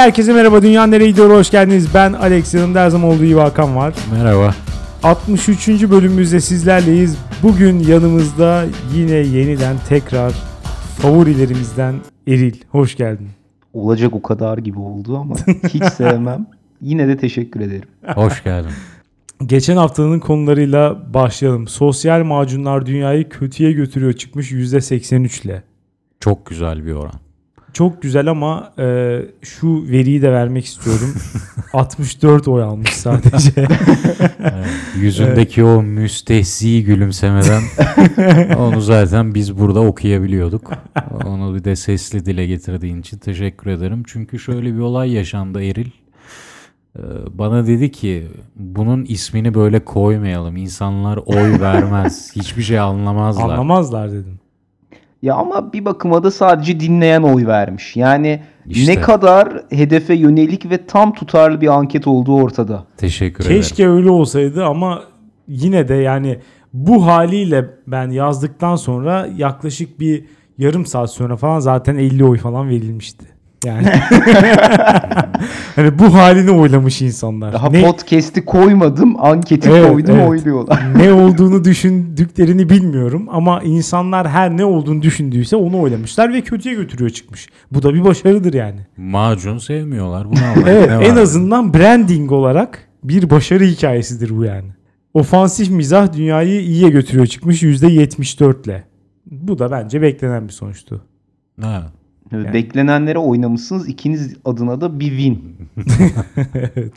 herkese merhaba. Dünya nereye gidiyor? Hoş geldiniz. Ben Alex. Yanımda her zaman olduğu gibi Hakan var. Merhaba. 63. bölümümüzde sizlerleyiz. Bugün yanımızda yine yeniden tekrar favorilerimizden Eril. Hoş geldin. Olacak o kadar gibi oldu ama hiç sevmem. Yine de teşekkür ederim. Hoş geldin. Geçen haftanın konularıyla başlayalım. Sosyal macunlar dünyayı kötüye götürüyor çıkmış %83 ile. Çok güzel bir oran. Çok güzel ama e, şu veriyi de vermek istiyorum. 64 oy almış sadece. Evet, yüzündeki o müstehzi gülümsemeden onu zaten biz burada okuyabiliyorduk. Onu bir de sesli dile getirdiğin için teşekkür ederim. Çünkü şöyle bir olay yaşandı Eril. Ee, Bana dedi ki bunun ismini böyle koymayalım. İnsanlar oy vermez. Hiçbir şey anlamazlar. Anlamazlar dedim. Ya ama bir bakıma da sadece dinleyen oy vermiş. Yani İşte. ne kadar hedefe yönelik ve tam tutarlı bir anket olduğu ortada. Teşekkür ederim. Keşke öyle olsaydı ama yine de yani bu haliyle ben yazdıktan sonra yaklaşık bir yarım saat sonra falan zaten 50 oy falan verilmişti. Yani hani bu halini oylamış insanlar. Daha ne, podcast'i koymadım, anketi Evet, koydum evet. oyluyorlar. ne olduğunu düşündüklerini bilmiyorum ama insanlar her ne olduğunu düşündüyse onu oylamışlar ve kötüye götürüyor çıkmış. Bu da bir başarıdır yani. Macun sevmiyorlar. Bunu. Evet en azından branding olarak bir başarı hikayesidir bu yani. Ofansif mizah dünyayı iyiye götürüyor çıkmış %74 ile. Bu da bence beklenen bir sonuçtu. Ha. Evet, Beklenenlere oynamışsınız. İkiniz adına da bir win. evet.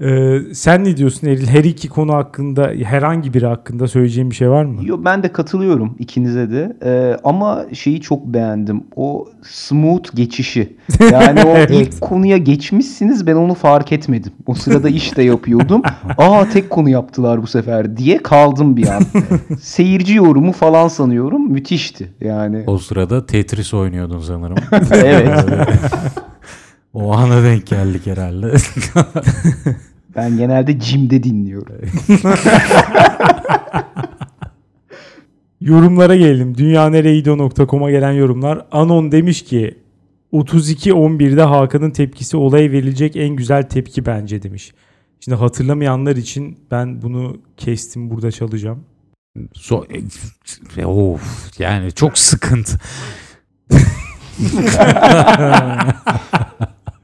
Ee, sen ne diyorsun Eril? Her iki konu hakkında herhangi biri hakkında söyleyeceğin bir şey var mı? Yo, ben de katılıyorum ikinize de. Ee, ama şeyi çok beğendim. O smooth geçişi. Yani o Evet. ilk konuya geçmişsiniz ben onu fark etmedim. O sırada iş de yapıyordum. Aa tek konu yaptılar bu sefer diye kaldım bir an. Seyirci yorumu falan sanıyorum. Müthişti yani. O sırada Tetris oynuyordun sanırım. Evet. O ana denk geldik herhalde. Ben genelde Jim'de dinliyorum. Yorumlara gelelim. Dünyaneregidiyor.com'a gelen yorumlar. Anon demiş ki 32-11'de Hakan'ın tepkisi olaya verilecek en güzel tepki bence demiş. Şimdi hatırlamayanlar için ben bunu kestim burada çalacağım. so e, of yani çok sıkıntı.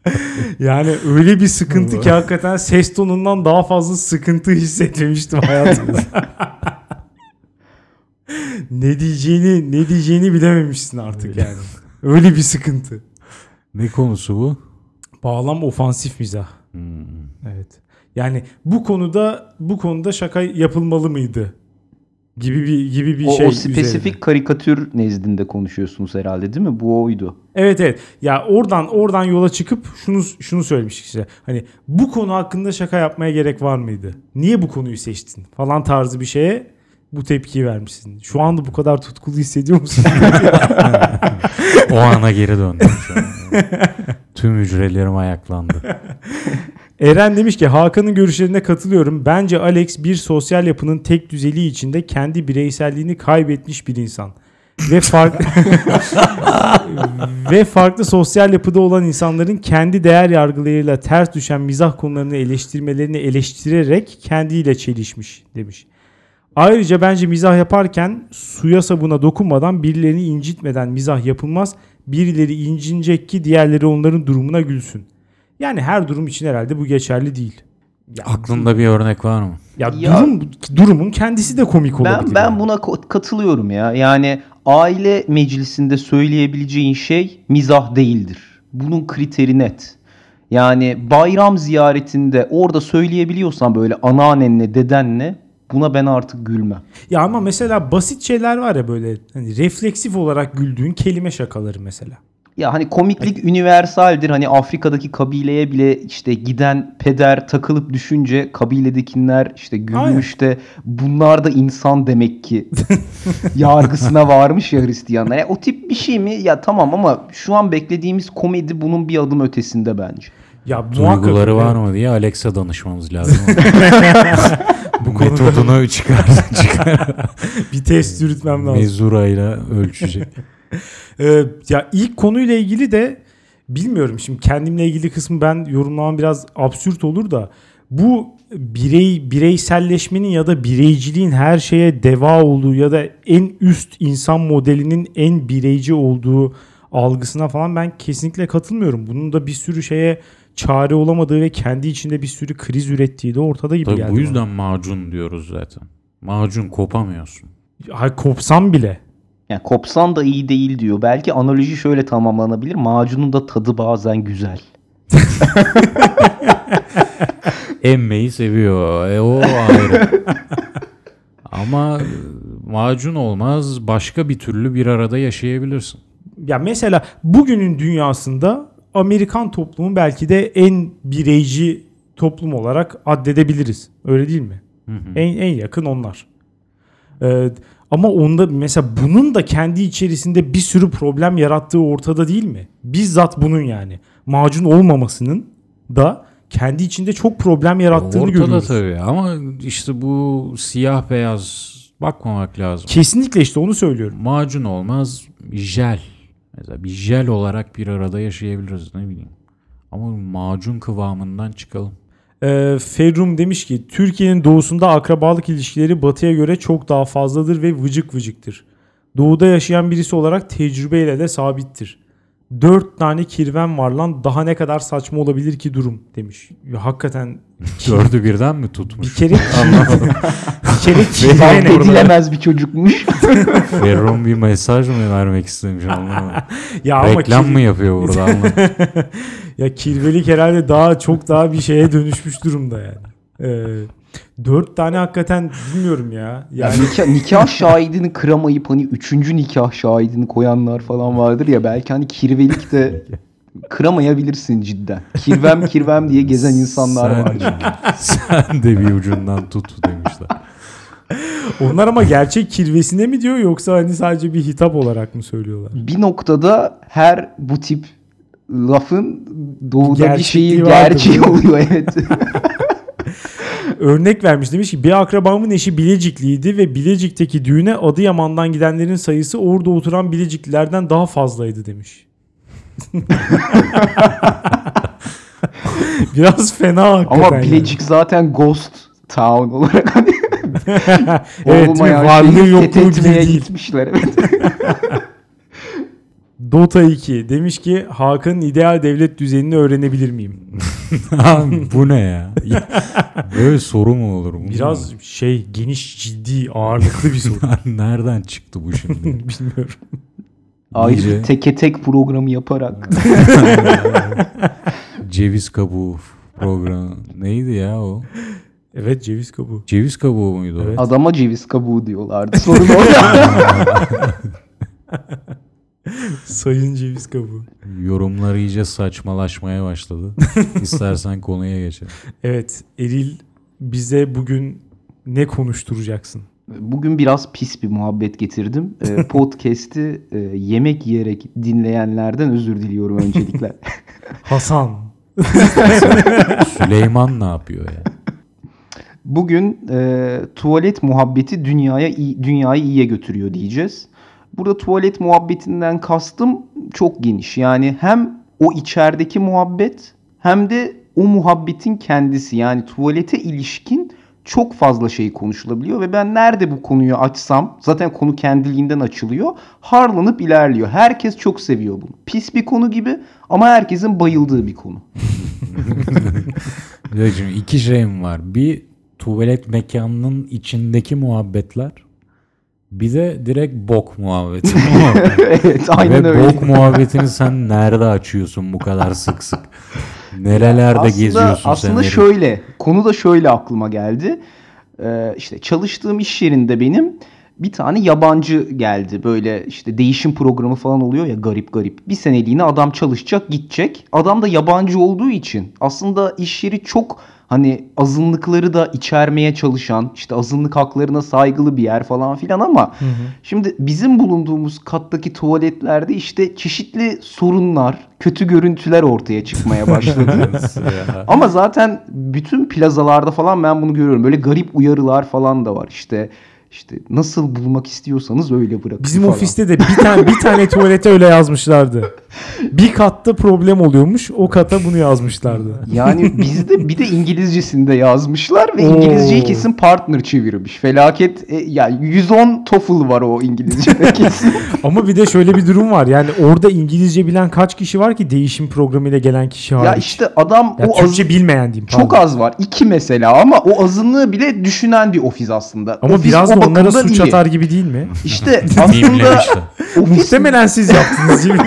Yani öyle bir sıkıntı ki hakikaten ses tonundan daha fazla sıkıntı hissetmemiştim hayatımda. ne diyeceğini ne diyeceğini bilememişsin artık yani. Öyle bir sıkıntı. Ne konusu bu? Bağlam ofansif mizah. Hmm. Evet. Yani bu konuda bu konuda şaka yapılmalı mıydı? Gibi bir gibi bir O, şey. o spesifik üzerine. karikatür nezdinde konuşuyorsunuz herhalde değil mi? Bu oydu. Evet evet. Ya oradan oradan yola çıkıp şunu şunu söylemiş işte. Hani bu konu hakkında şaka yapmaya gerek var mıydı? Niye bu konuyu seçtin? Falan tarzı bir şeye bu tepkiyi vermişsin. Şu anda bu kadar tutkulu hissediyor musun? O ana geri döndüm şu an. Tüm hücrelerim ayaklandı. Eren demiş ki Hakan'ın görüşlerine katılıyorum. Bence Alex bir sosyal yapının tek düzeliği içinde kendi bireyselliğini kaybetmiş bir insan. Ve farklı ve farklı sosyal yapıda olan insanların kendi değer yargılarıyla ters düşen mizah konularını eleştirmelerini eleştirerek kendiyle çelişmiş demiş. Ayrıca bence mizah yaparken suya sabuna dokunmadan birilerini incitmeden mizah yapılmaz. Birileri incinecek ki diğerleri onların durumuna gülsün. Yani her durum için herhalde bu geçerli değil. Ya, Aklında bir örnek var mı? ya, Ya- durum durumun kendisi de komik olabilir. Ben ben yani. buna katılıyorum ya. Yani aile meclisinde söyleyebileceğin şey mizah değildir. Bunun kriteri net. Yani bayram ziyaretinde orada söyleyebiliyorsan böyle anneannenle, dedenle buna ben artık gülmem. Ya ama mesela basit şeyler var ya böyle hani refleksif olarak güldüğün kelime şakaları mesela. Ya hani komiklik universaldir. Hani Afrika'daki kabileye bile işte giden peder takılıp düşünce kabiledekiler işte gülmüş de bunlar da insan demek ki yargısına varmış ya Hristiyanlar. Ya o tip bir şey mi? Ya tamam ama şu an beklediğimiz komedi bunun bir adım ötesinde bence. Ya Duyguları var mı diye Alex'a danışmamız lazım. Bu konuda Metodunu çıkar, çıkar. bir test yürütmem lazım. Mezurayla ölçecek. Ee, ya ilk konuyla ilgili de bilmiyorum şimdi kendimle ilgili kısmı ben yorumlamam biraz absürt olur da bu birey bireyselleşmenin ya da bireyciliğin her şeye deva olduğu ya da en üst insan modelinin en bireyci olduğu algısına falan ben kesinlikle katılmıyorum. Bunun da bir sürü şeye çare olamadığı ve kendi içinde bir sürü kriz ürettiği de ortada gibi Tabii geldi. bu bana. yüzden macun diyoruz zaten. Macun kopamıyorsun. Hay kopsam bile. Yani kopsan da iyi değil diyor. Belki analoji şöyle tamamlanabilir. Macunun da tadı bazen güzel. Emmeyi seviyor. E, o ayrı. Ama e, macun olmaz. Başka bir türlü bir arada yaşayabilirsin. Ya mesela bugünün dünyasında Amerikan toplumu belki de en bireyci toplum olarak addedebiliriz. Öyle değil mi? En en yakın onlar. Ee, ama onda mesela bunun da kendi içerisinde bir sürü problem yarattığı ortada değil mi? Bizzat bunun yani. Macun olmamasının da kendi içinde çok problem yarattığını Ortada görüyoruz. tabii ama işte bu siyah beyaz bakmamak lazım. Kesinlikle işte onu söylüyorum. Macun olmaz jel. Mesela bir jel olarak bir arada yaşayabiliriz ne bileyim. Ama macun kıvamından çıkalım. Ee, Ferrum demiş ki Türkiye'nin doğusunda akrabalık ilişkileri batıya göre çok daha fazladır ve vıcık vıcıktır. Doğuda yaşayan birisi olarak tecrübeyle de sabittir. Dört tane kirven var lan daha ne kadar saçma olabilir ki durum demiş. Ya, hakikaten Dördü birden mi tutmuş? bir kere Fark ne? edilemez bir çocukmuş. Ferron bir mesaj mı vermek istemiş anlamadım. Ya ama Reklam kir- mı yapıyor burada anlamadım. ya kirvelik herhalde daha çok daha bir şeye dönüşmüş durumda yani. Ee, dört tane hakikaten bilmiyorum ya. Yani Yani nikah, nikah şahidini kıramayıp hani üçüncü nikah şahidini koyanlar falan vardır ya belki hani kirvelik de kıramayabilirsin cidden. Kirvem kirvem diye gezen insanlar Sen- var. çünkü. Sen de bir ucundan tut demişler. onlar ama gerçek kirvesine mi diyor yoksa hani sadece bir hitap olarak mı söylüyorlar? Bir noktada her bu tip lafın doğuda bir Gerçekliği şeyi vardır, gerçeği oluyor evet. Örnek vermiş demiş ki bir akrabamın eşi Bilecikli'ydi ve Bilecik'teki düğüne Adıyaman'dan gidenlerin sayısı orada oturan Bileciklilerden daha fazlaydı demiş. Biraz fena hakikaten. Ama yani. Bilecik zaten ghost town olarak hani evet, olmayan varlığı şeyi yokluğu bile değil. gitmişler evet. Dota 2 demiş ki Hakan'ın ideal devlet düzenini öğrenebilir miyim? Abi bu ne ya? Böyle soru mu olur? Bu Biraz mu? şey geniş ciddi ağırlıklı bir soru. Nereden çıktı bu şimdi? Bilmiyorum. Ayrı İyice. bir teke tek programı yaparak. Ceviz kabuğu programı. Neydi ya o? Evet ceviz kabuğu. Ceviz kabuğu muydu? o? Evet. Adama ceviz kabuğu diyorlardı. Sorun orada. Sayın ceviz kabuğu. Yorumlar iyice saçmalaşmaya başladı. İstersen konuya geçelim. Evet Eril bize bugün ne konuşturacaksın? Bugün biraz pis bir muhabbet getirdim. Ee, Podcast'i e, yemek yiyerek dinleyenlerden özür diliyorum öncelikle. Hasan. Süleyman ne yapıyor ya? Bugün e, tuvalet muhabbeti dünyaya dünyayı iyiye götürüyor diyeceğiz. Burada tuvalet muhabbetinden kastım çok geniş. Yani hem o içerideki muhabbet hem de o muhabbetin kendisi. Yani tuvalete ilişkin çok fazla şey konuşulabiliyor ve ben nerede bu konuyu açsam zaten konu kendiliğinden açılıyor. Harlanıp ilerliyor. Herkes çok seviyor bunu. Pis bir konu gibi ama herkesin bayıldığı bir konu. Şimdi iki şey mi var? Bir tuvalet mekanının içindeki muhabbetler. Bir de direkt bok muhabbeti. evet aynen Ve öyle. bok muhabbetini sen nerede açıyorsun bu kadar sık sık? Nerelerde aslında, geziyorsun aslında sen? herif? şöyle konu da şöyle aklıma geldi. Ee, işte çalıştığım iş yerinde benim bir tane yabancı geldi. Böyle işte değişim programı falan oluyor ya garip garip. Bir seneliğine adam çalışacak gidecek. Adam da yabancı olduğu için aslında iş yeri çok hani azınlıkları da içermeye çalışan işte azınlık haklarına saygılı bir yer falan filan ama şimdi bizim bulunduğumuz kattaki tuvaletlerde işte çeşitli sorunlar, kötü görüntüler ortaya çıkmaya başladı. Ama zaten bütün plazalarda falan ben bunu görüyorum. Böyle garip uyarılar falan da var. İşte işte nasıl bulmak istiyorsanız öyle bırakın Bizim falan. ofiste de bir tane bir tane tuvalete öyle yazmışlardı. bir katta problem oluyormuş. O kata bunu yazmışlardı. Yani bizde bir de İngilizcesinde yazmışlar ve. İngilizceyi kesin partner çevirmiş. Felaket e, yani 110 TOEFL var o İngilizce'de kesin. Ama bir de şöyle bir durum var. Yani orada İngilizce bilen kaç kişi var ki değişim programıyla gelen kişi hariç. ya işte adam Ya o Türkçe az, bilmeyen diyeyim. çok pardon. az var. iki mesela ama o azınlığı bile düşünen bir ofis aslında. Ama Ofis biraz da onlara suç iyi. atar gibi değil mi? İşte aslında. Ofis, Muhtemelen siz yaptınız gibi.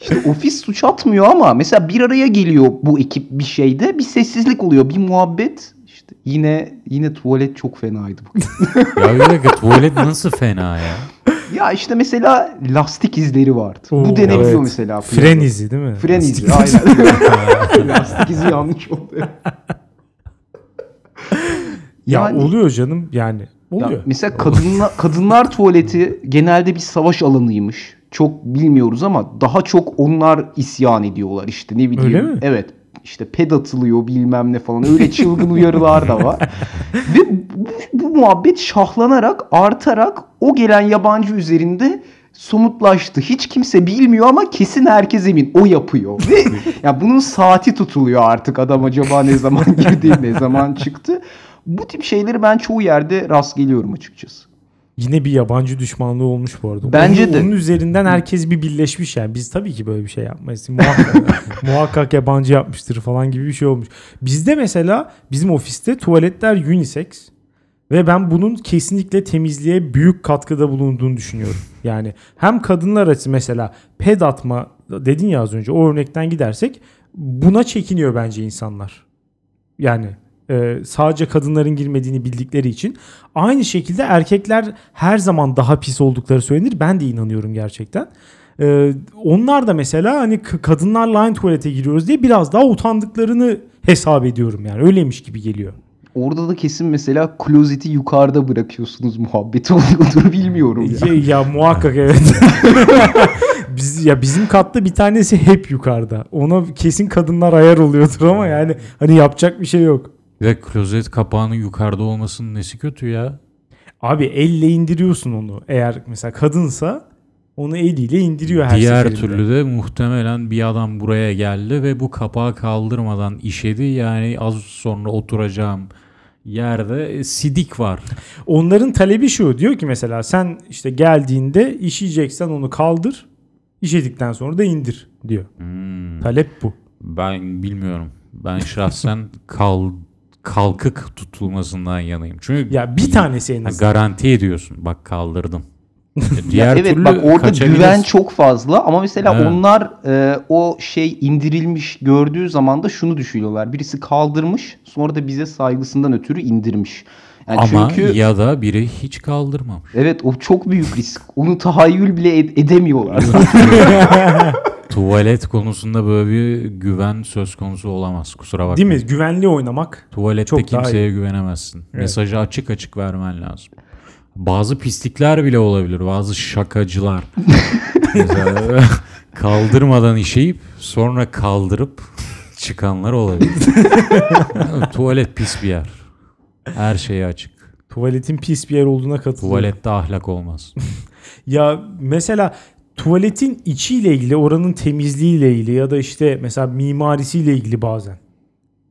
işte ofis suç atmıyor ama mesela bir araya geliyor bu ekip bir şeyde bir sessizlik oluyor bir muhabbet. İşte yine yine tuvalet çok fenaydı bugün. ya bir dakika tuvalet nasıl fena ya? ya işte mesela lastik izleri vardı. Oo, bu denebiliyor evet. mesela. Fren izi değil mi? Fren izi aynen. lastik izi yanlış oldu. Ya Yani- oluyor canım yani. Ya mesela kadınla, kadınlar tuvaleti genelde bir savaş alanıymış. Çok bilmiyoruz ama daha çok onlar isyan ediyorlar işte ne bileyim. Öyle mi? Evet. İşte ped atılıyor bilmem ne falan. Öyle çılgın uyarılar da var. Ve bu, bu muhabbet şahlanarak, artarak o gelen yabancı üzerinde somutlaştı. Hiç kimse bilmiyor ama kesin herkes emin. O yapıyor. Ve ya bunun saati tutuluyor artık adam acaba ne zaman girdi, ne zaman çıktı. Bu tip şeyleri ben çoğu yerde rast geliyorum açıkçası. Yine bir yabancı düşmanlığı olmuş bu arada. Bence onun, de. Onun üzerinden herkes bir birleşmiş yani. Biz tabii ki böyle bir şey yapmayız. Muhakkak, muhakkak yabancı yapmıştır falan gibi bir şey olmuş. Bizde mesela bizim ofiste tuvaletler unisex ve ben bunun kesinlikle temizliğe büyük katkıda bulunduğunu düşünüyorum. Yani hem kadınlar açısı mesela ped atma dedin ya az önce o örnekten gidersek buna çekiniyor bence insanlar. Yani e, sadece kadınların girmediğini bildikleri için. Aynı şekilde erkekler her zaman daha pis oldukları söylenir. Ben de inanıyorum gerçekten. E, onlar da mesela hani kadınlarla aynı tuvalete giriyoruz diye biraz daha utandıklarını hesap ediyorum yani. Öyleymiş gibi geliyor. Orada da kesin mesela klozeti yukarıda bırakıyorsunuz muhabbeti oluyordur bilmiyorum ya. Ya, ya muhakkak evet. Biz, ya bizim katta bir tanesi hep yukarıda. Ona kesin kadınlar ayar oluyordur ama yani hani yapacak bir şey yok. De klozet kapağının yukarıda olmasının nesi kötü ya? Abi elle indiriyorsun onu. Eğer mesela kadınsa onu eliyle indiriyor her Diğer seferinde. türlü de muhtemelen bir adam buraya geldi ve bu kapağı kaldırmadan işedi. Yani az sonra oturacağım yerde e, sidik var. Onların talebi şu. Diyor ki mesela sen işte geldiğinde işeyeceksen onu kaldır. İşedikten sonra da indir diyor. Hmm, Talep bu. ben bilmiyorum. Ben şahsen kal kalkık tutulmasından yanayım. Çünkü Ya bir tanesi en azından. garanti ediyorsun. Bak kaldırdım. Ya Diğer evet türlü bak orada güven çok fazla ama mesela Evet. onlar e, o şey indirilmiş gördüğü zaman da şunu düşünüyorlar. Birisi kaldırmış sonra da bize saygısından ötürü indirmiş. Yani Ama çünkü ya da biri hiç kaldırmamış. evet o çok büyük risk. Onu tahayyül bile ed- edemiyorlar. Tuvalet konusunda böyle bir güven söz konusu olamaz. Kusura bakma. Değil mi? Güvenli oynamak. Tuvalette Çok daha kimseye güvenemezsin. Evet. Mesajı açık açık vermen lazım. Bazı pislikler bile olabilir. Bazı şakacılar. Mesela kaldırmadan işeyip sonra kaldırıp çıkanlar olabilir. Tuvalet pis bir yer. Her şeye açık. Tuvaletin pis bir yer olduğuna katılıyorum. Tuvalette ahlak olmaz. Ya mesela tuvaletin içiyle ilgili, oranın temizliğiyle ilgili ya da işte mesela mimarisiyle ilgili bazen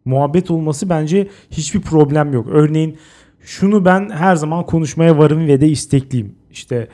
muhabbet olması bence hiçbir problem yok. Örneğin şunu ben her zaman konuşmaya varım ve de istekliyim. İşte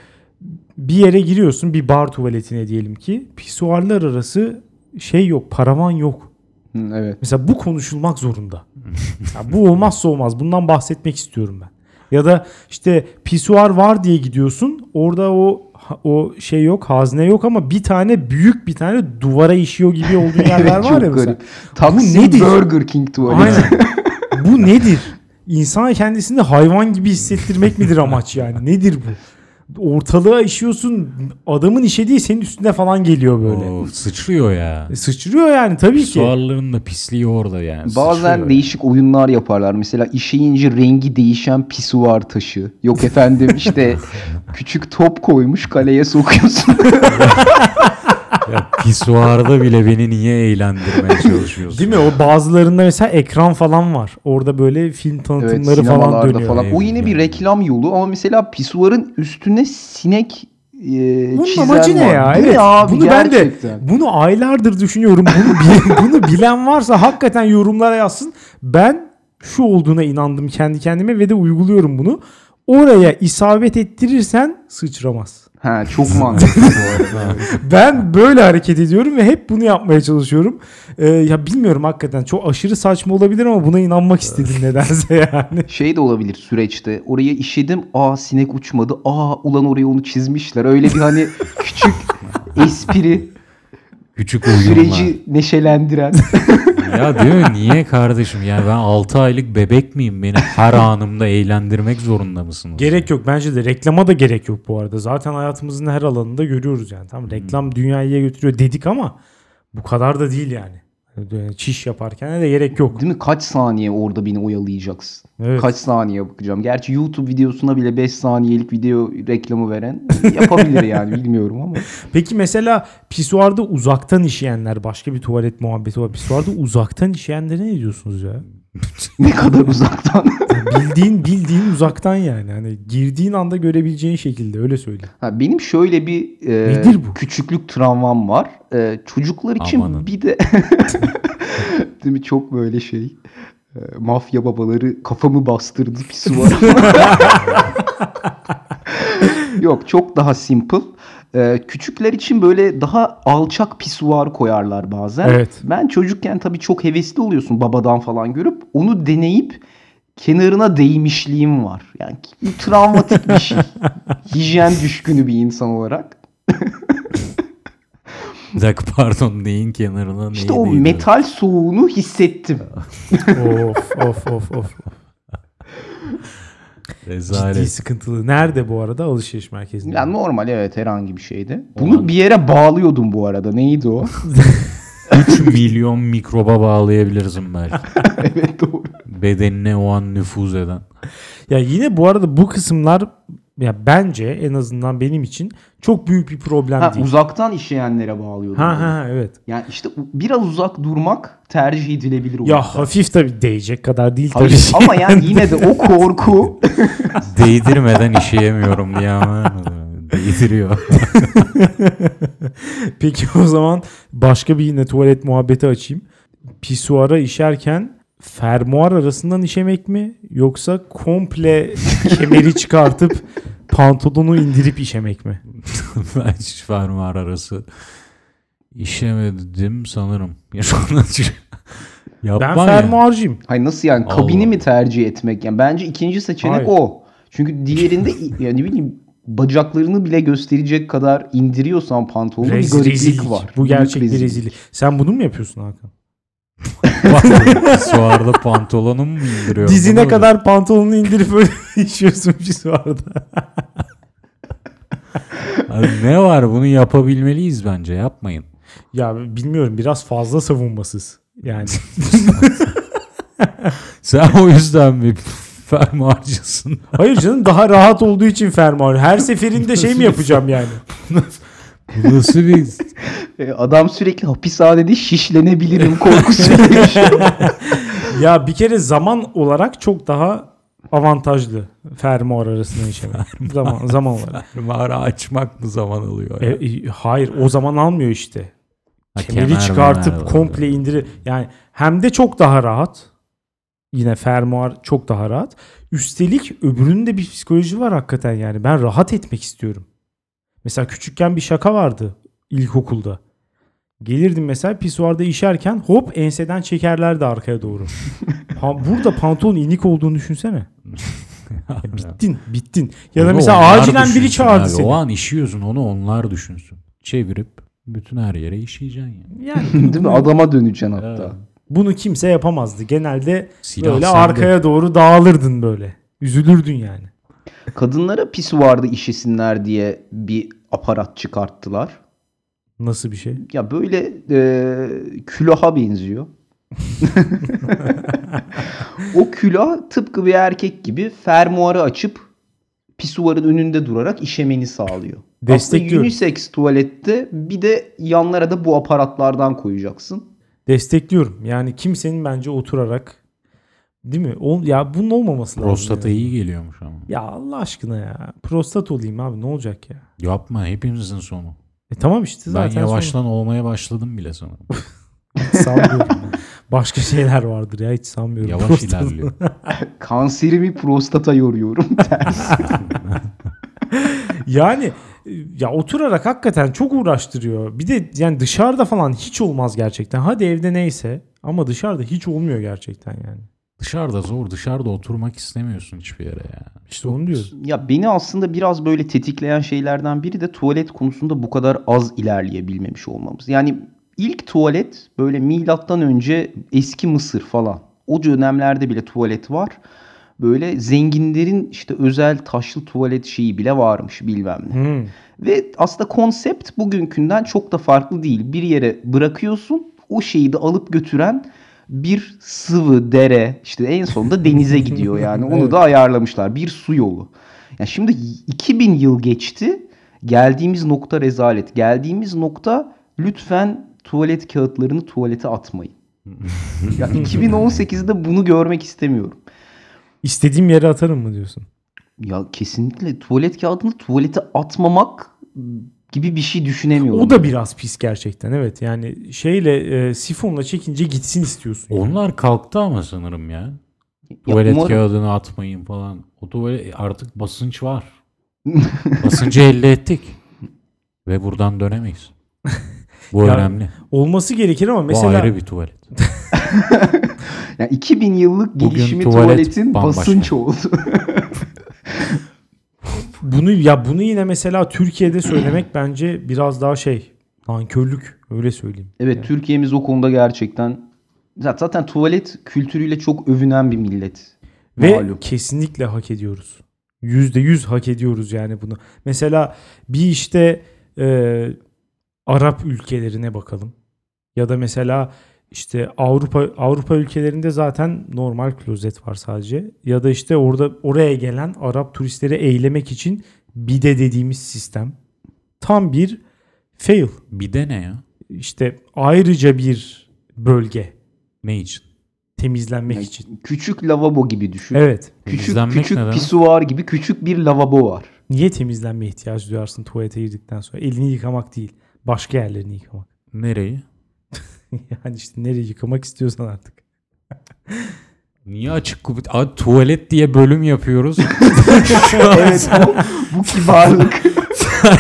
bir yere giriyorsun bir bar tuvaletine diyelim ki pisuarlar arası şey yok, paravan yok. Hı, evet. Mesela bu konuşulmak zorunda. Ya bu olmazsa olmaz. Bundan bahsetmek istiyorum ben. Ya da işte pisuar var diye gidiyorsun. Orada o o şey yok, hazne yok ama bir tane büyük bir tane duvara işiyor gibi olduğu yerler Evet, var ya mesela. garip. Taksim nedir? Burger King tuvaleti. Aynen. bu nedir? İnsan kendisini hayvan gibi hissettirmek midir amaç yani? Nedir bu? Ortalığa işiyorsun. Adamın işediği senin üstüne falan geliyor böyle. Oo, sıçrıyor ya. E, sıçrıyor yani tabii ki. Suarların da pisliği orada yani. Bazen sıçrıyor. değişik oyunlar yaparlar. Mesela işeyince rengi değişen pisuar taşı. Yok efendim işte küçük top koymuş kaleye sokuyorsun. Pisuarda bile beni niye eğlendirmeye çalışıyorsun? Değil mi? O bazılarında mesela ekran falan var. Orada böyle film evet tanıtımları falan sinemalarda dönüyor. falan. O yine bir reklam yolu ama mesela pisuarın üstüne sinek e, Bunun amacı ne var. ya? Bu Evet. ne abi bunu ben de gerçekten? bunu aylardır düşünüyorum. Bunu bunu bilen varsa hakikaten yorumlara yazsın. Ben şu olduğuna inandım kendi kendime ve de uyguluyorum bunu. Oraya isabet ettirirsen sıçramaz. Ha çok mantıklı bu arada. Ben böyle hareket ediyorum ve hep bunu yapmaya çalışıyorum. Ee, ya bilmiyorum hakikaten çok aşırı saçma olabilir ama buna inanmak istedim nedense yani. Şey de olabilir süreçte. Oraya işedim. Aa sinek uçmadı. Aa ulan oraya onu çizmişler. Öyle bir hani küçük espri Küçük oyunlar. süreci neşelendiren. Ya değil mi? Niye kardeşim? Yani ben 6 aylık bebek miyim? Beni her anımda eğlendirmek zorunda mısınız? Gerek yok bence de reklama da gerek yok bu arada. Zaten hayatımızın her alanında görüyoruz yani. Tamam reklam dünyayı götürüyor dedik ama bu kadar da değil yani. Çiş yaparken de gerek yok. Değil mi? Kaç saniye orada beni oyalayacaksın? Evet. Kaç saniye bakacağım? Gerçi YouTube videosuna bile 5 saniyelik video reklamı veren yapabilir yani bilmiyorum ama. Peki mesela pisuarda uzaktan işeyenler başka bir tuvalet muhabbeti var. Pisuarda uzaktan işeyenlere ne diyorsunuz ya? Ne kadar uzaktan. Bildiğin bildiğin uzaktan yani. Hani girdiğin anda görebileceğin şekilde öyle söyleyeyim. Ha, benim şöyle bir e, Nedir bu? küçüklük travmam var. E, çocuklar için Amanın. bir de değil mi çok böyle şey e, mafya babaları kafamı bastırdı pisuara. Yok çok daha simple. E, küçükler için böyle daha alçak pisuar koyarlar bazen. Evet. Ben çocukken tabii çok hevesli oluyorsun babadan falan görüp onu deneyip kenarına değmişliğim var. Yani bu travmatik bir şey. Hijyen düşkünü bir insan olarak. Bir dakika pardon neyin kenarına İşte neyi o değdi? metal soğuğunu hissettim. of of of of. Rezalet. Ciddi sıkıntılı. Nerede bu arada? Alışveriş merkezinde. Yani normal evet herhangi bir şeydi. Olan- Bunu bir yere bağlıyordum bu arada. Neydi o? 3 milyon mikroba bağlayabilirsin belki. evet doğru. Bedenine o an nüfuz eden. Ya yine bu arada bu kısımlar ya bence en azından benim için çok büyük bir problem Ha, değil. uzaktan işleyenlere bağlıyordum. Ha bunu. ha evet. Yani işte biraz uzak durmak tercih edilebilir. o Ya yüzden. hafif tabii değecek kadar değil Tabii. tabii. Ama yani yine de o korku Değdirmeden işeyemiyorum diye ama değdiriyor. Peki o zaman başka bir yine tuvalet muhabbeti açayım. Pisuara işerken fermuar arasından işemek mi yoksa komple kemeri çıkartıp pantolonu indirip işemek mi? ben hiç fermuar arası işemedim sanırım. Ya Yapmam Ben ya. fermuarcıyım. Hayır nasıl yani kabini Allah. mi tercih etmek? Yani bence ikinci seçenek Hayır. o. Çünkü diğerinde yani ne bileyim bacaklarını bile gösterecek kadar indiriyorsan pantolonu bir gariplik var. Bu gerçek bir rezillik. Sen bunu mu yapıyorsun Hakan? Suarda pantolonumu mu indiriyor? Dizine Bunu- kadar pantolonunu indirip öyle işiyorsun pisuarda. Abi ne var bunu yapabilmeliyiz bence yapmayın. Ya bilmiyorum biraz fazla savunmasız. Yani Sen o yüzden bir fermuarcısın. hayır canım daha rahat olduğu için fermuar. Her seferinde şey mi yapacağım yani? Nasıl bir E, Adam sürekli hapishanede şişlenebilirim korkusuyla yaşıyor. Ya bir kere zaman olarak çok daha avantajlı fermuar arasında işemek. zaman zaman olarak. fermuarı açmak mı zaman alıyor? E, ya? e, hayır o zaman almıyor işte. Ha, Kemeri kemer çıkartıp memer var. komple indirir. Yani hem de çok daha rahat. Yine fermuar çok daha rahat. Üstelik öbürünün de bir psikoloji var hakikaten yani. Ben rahat etmek istiyorum. Mesela küçükken bir şaka vardı ilkokulda. Gelirdim mesela pisuarda işerken hop enseden çekerlerdi arkaya doğru. Ha, burada pantolon inik olduğunu düşünsene. Ya bittin, bittin. Ya da Onu mesela onlar acilen biri düşünsün çağırdı abi. seni. O an işiyorsun onu onlar düşünsün. Çevirip bütün her yere işeyeceksin yani. Yani Değil mi? Adama döneceksin hatta. Evet. bunu kimse yapamazdı. Genelde Silah böyle sende. arkaya doğru dağılırdın böyle. Üzülürdün yani. Kadınlara pisuarda işesinler diye bir aparat çıkarttılar. Nasıl bir şey? Ya böyle e, külaha benziyor. o külah tıpkı bir erkek gibi fermuarı açıp pisuarın önünde durarak işemeni sağlıyor. Aslında Destekliyorum. unisex tuvalette bir de yanlara da bu aparatlardan koyacaksın. Destekliyorum. Yani kimsenin bence oturarak Değil mi? Ol, ya bunun olmaması lazım. Prostata yani. iyi geliyormuş ama. Ya Allah aşkına ya. Prostat olayım abi ne olacak ya? Yapma hepimizin sonu. E tamam işte Ben zaten yavaştan olmaya başladım bile sanırım. sonra- sanmıyorum. Başka şeyler vardır ya hiç sanmıyorum. Yavaş Prostat- ilerliyor. Kanserimi prostata yoruyorum. Yani ya oturarak hakikaten çok uğraştırıyor. Bir de yani dışarıda falan hiç olmaz gerçekten. Hadi evde neyse ama dışarıda hiç olmuyor gerçekten yani. Dışarıda zor. Dışarıda oturmak istemiyorsun hiçbir yere ya. İşte onu diyoruz. ya beni aslında biraz böyle tetikleyen şeylerden biri de tuvalet konusunda bu kadar az ilerleyebilmemiş olmamız. Yani ilk tuvalet böyle milattan önce eski Mısır falan. O dönemlerde bile tuvalet var. Böyle zenginlerin işte özel taşlı tuvalet şeyi bile varmış bilmem ne. Hmm. Ve aslında konsept bugünkünden çok da farklı değil. Bir yere bırakıyorsun o şeyi de alıp götüren bir sıvı, dere işte en sonunda denize gidiyor yani. Onu Evet. da ayarlamışlar. Bir su yolu. Ya şimdi 2000 yıl geçti. Geldiğimiz nokta rezalet. Geldiğimiz nokta lütfen tuvalet kağıtlarını tuvalete atmayın. ya 2018'de bunu görmek istemiyorum. İstediğim yere atarım mı diyorsun? Ya kesinlikle tuvalet kağıdını tuvalete atmamak gibi bir şey düşünemiyorum. O da biraz pis gerçekten evet. Yani şeyle e, sifonla çekince gitsin istiyorsun. yani. Onlar kalktı ama sanırım ya. Ya Tuvalet umarım- kağıdını atmayın falan. O tuvalet artık basınç var. Basıncı elde ettik. Ve buradan dönemeyiz. Bu Ya, önemli. Olması gerekir ama Bu mesela ayrı bir tuvalet. Yani 2000 yıllık Bugün gelişimi tuvalet tuvaletin bambaşka. basınç oldu. Bunu ya bunu yine mesela Türkiye'de söylemek bence biraz daha şey nankörlük öyle söyleyeyim. evet Yani. Türkiye'miz o konuda gerçekten zaten tuvalet kültürüyle çok övünen bir millet. Ve Malum. kesinlikle hak ediyoruz. Yüzde yüz hak ediyoruz yani bunu. Mesela bir işte e, Arap ülkelerine bakalım. Ya da mesela işte Avrupa Avrupa ülkelerinde zaten normal klozet var sadece. Ya da işte orada oraya gelen Arap turistleri eylemek için bide dediğimiz sistem. Tam bir fail. Bir de ne ya? İşte ayrıca bir bölge Ne için? temizlenmek Yani için. küçük lavabo gibi düşün. Evet. Küçük Temizlenmek küçük pisuar gibi küçük bir lavabo var. Niye temizlenmeye ihtiyaç duyarsın tuvalete girdikten sonra? Elini yıkamak değil. Başka yerlerini yıkamak. Nereyi? yani işte nereye yıkamak istiyorsan artık. Niye açık kubit? Abi, tuvalet diye bölüm yapıyoruz. evet bu, bu kibarlık.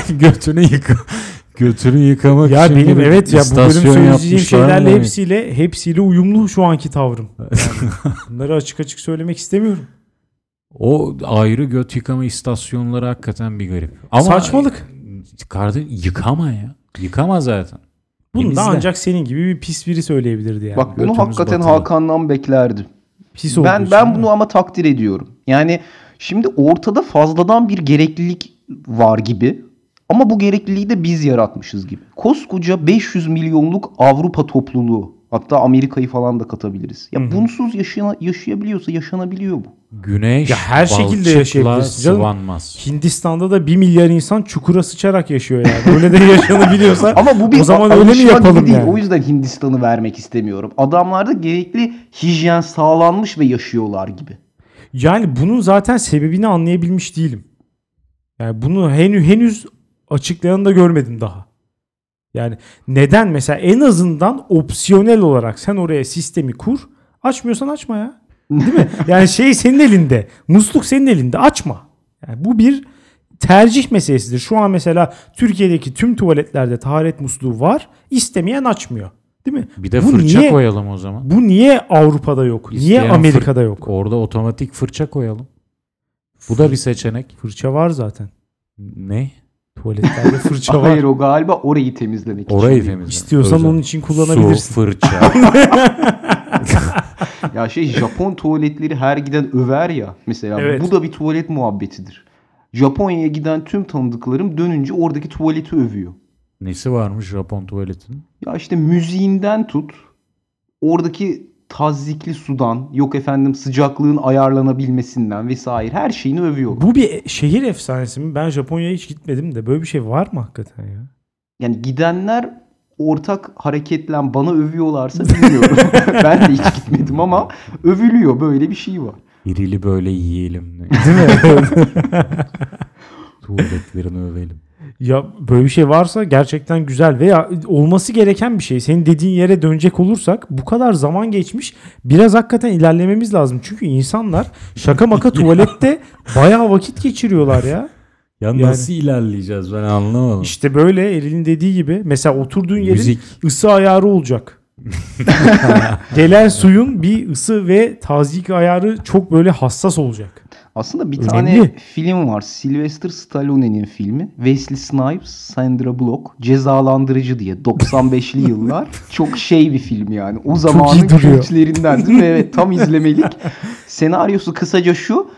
götünü yıka. Götünü yıkamak Ya için benim evet ya bu bölüm istasyon söyleyeceğim şeylerle hepsiyle hepsiyle uyumlu şu anki tavrım. Yani bunları açık açık söylemek istemiyorum. O ayrı göt yıkama istasyonları hakikaten bir garip. Ama Saçmalık. Kardeşim yıkama ya. Yıkama zaten. Bunu da ancak senin gibi bir pis biri söyleyebilirdi yani. Bak bunu hakikaten batılı. Hakan'dan beklerdim. pis Ben için ben mi? bunu ama takdir ediyorum. Yani şimdi ortada fazladan bir gereklilik var gibi. Ama bu gerekliliği de biz yaratmışız gibi. Koskoca 500 milyonluk Avrupa topluluğu. Hatta Amerika'yı falan da katabiliriz. Ya bunsuz yaşana, yaşayabiliyorsa yaşanabiliyor bu. Güneş Ya her şekilde balçıkla yaşayabilirsin canım. sıvanmaz. Hindistan'da da 1 milyar insan çukura sıçarak yaşıyor yani. Öyle de yaşanabiliyorsa Ama bu bir o zaman öyle mi yapalım değil. yani? O yüzden Hindistan'ı vermek istemiyorum. Adamlarda gerekli hijyen sağlanmış ve yaşıyorlar gibi. Yani bunun zaten sebebini anlayabilmiş değilim. Yani bunu henüz henüz açıklayanı da görmedim daha. Yani neden mesela en azından opsiyonel olarak sen oraya sistemi kur. Açmıyorsan açma ya. Değil mi? Yani şey senin elinde. Musluk senin elinde. Açma. Yani bu bir tercih meselesidir. Şu an mesela Türkiye'deki tüm tuvaletlerde taharet musluğu var. İstemeyen açmıyor. Değil mi? Bir de Bu fırça niye- koyalım o zaman. Bu niye Avrupa'da yok? Niye İsteyen Amerika'da fır- yok? Orada otomatik fırça koyalım. Bu da bir seçenek. Fırça var zaten. Ne? Tuvaletlerde fırça var. Hayır o galiba orayı temizlemek için. Orayı değil. temizle. İstiyorsan Özel. onun için kullanabilirsin. Su, fırça. Ya şey Japon tuvaletleri her giden över ya mesela. Evet. Bu da bir tuvalet muhabbetidir. Japonya'ya giden tüm tanıdıklarım dönünce oradaki tuvaleti övüyor. Nesi varmış Japon tuvaletinin? Ya işte müziğinden tut. Oradaki tazyikli sudan, yok efendim sıcaklığın ayarlanabilmesinden vesaire her şeyini övüyorlar. Bu bir şehir efsanesi mi? Ben Japonya'ya hiç gitmedim de böyle bir şey var mı hakikaten ya? Yani gidenler ortak hareketle bana övüyorlarsa bilmiyorum. ben de hiç gitmedim ama övülüyor böyle bir şey var. İrili böyle yiyelim. Değil mi? Tuvaletlerini övelim. Ya böyle bir şey varsa gerçekten güzel veya olması gereken bir şey. Senin dediğin yere dönecek olursak bu kadar zaman geçmiş. Biraz hakikaten ilerlememiz lazım. Çünkü insanlar şaka maka tuvalette bayağı vakit geçiriyorlar ya. Ya Yani- nasıl ilerleyeceğiz ben anlamadım. İşte böyle Eril'in dediği gibi mesela oturduğun yerin Müzik. ısı ayarı olacak. Gelen suyun bir ısı ve tazyik ayarı çok böyle hassas olacak. Aslında bir Önemli. tane film var. Sylvester Stallone'nin filmi. Wesley Snipes, Sandra Bullock. Cezalandırıcı diye. 95'li yıllar. Çok şey bir film yani. O zamanın iyi duruyor. kültlerinden değil mi? Evet tam izlemelik. Senaryosu kısaca şu.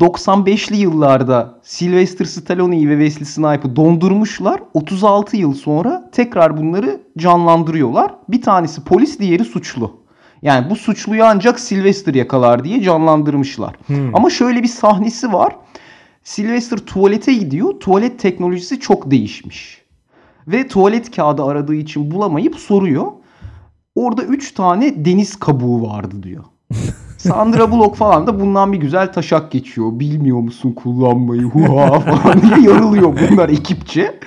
95'li yıllarda Sylvester Stallone'yi ve Wesley Snipes'ı dondurmuşlar. 36 yıl sonra tekrar bunları canlandırıyorlar. Bir tanesi polis, diğeri suçlu. Yani bu suçluyu ancak Sylvester yakalar diye canlandırmışlar. Ama şöyle bir sahnesi var. Sylvester tuvalete gidiyor. Tuvalet teknolojisi çok değişmiş. Ve tuvalet kağıdı aradığı için bulamayıp soruyor. Orada 3 tane deniz kabuğu vardı diyor. Sandra Bullock falan da bundan bir güzel taşak geçiyor. Bilmiyor musun kullanmayı huha falan diye yarılıyor bunlar ekipçe.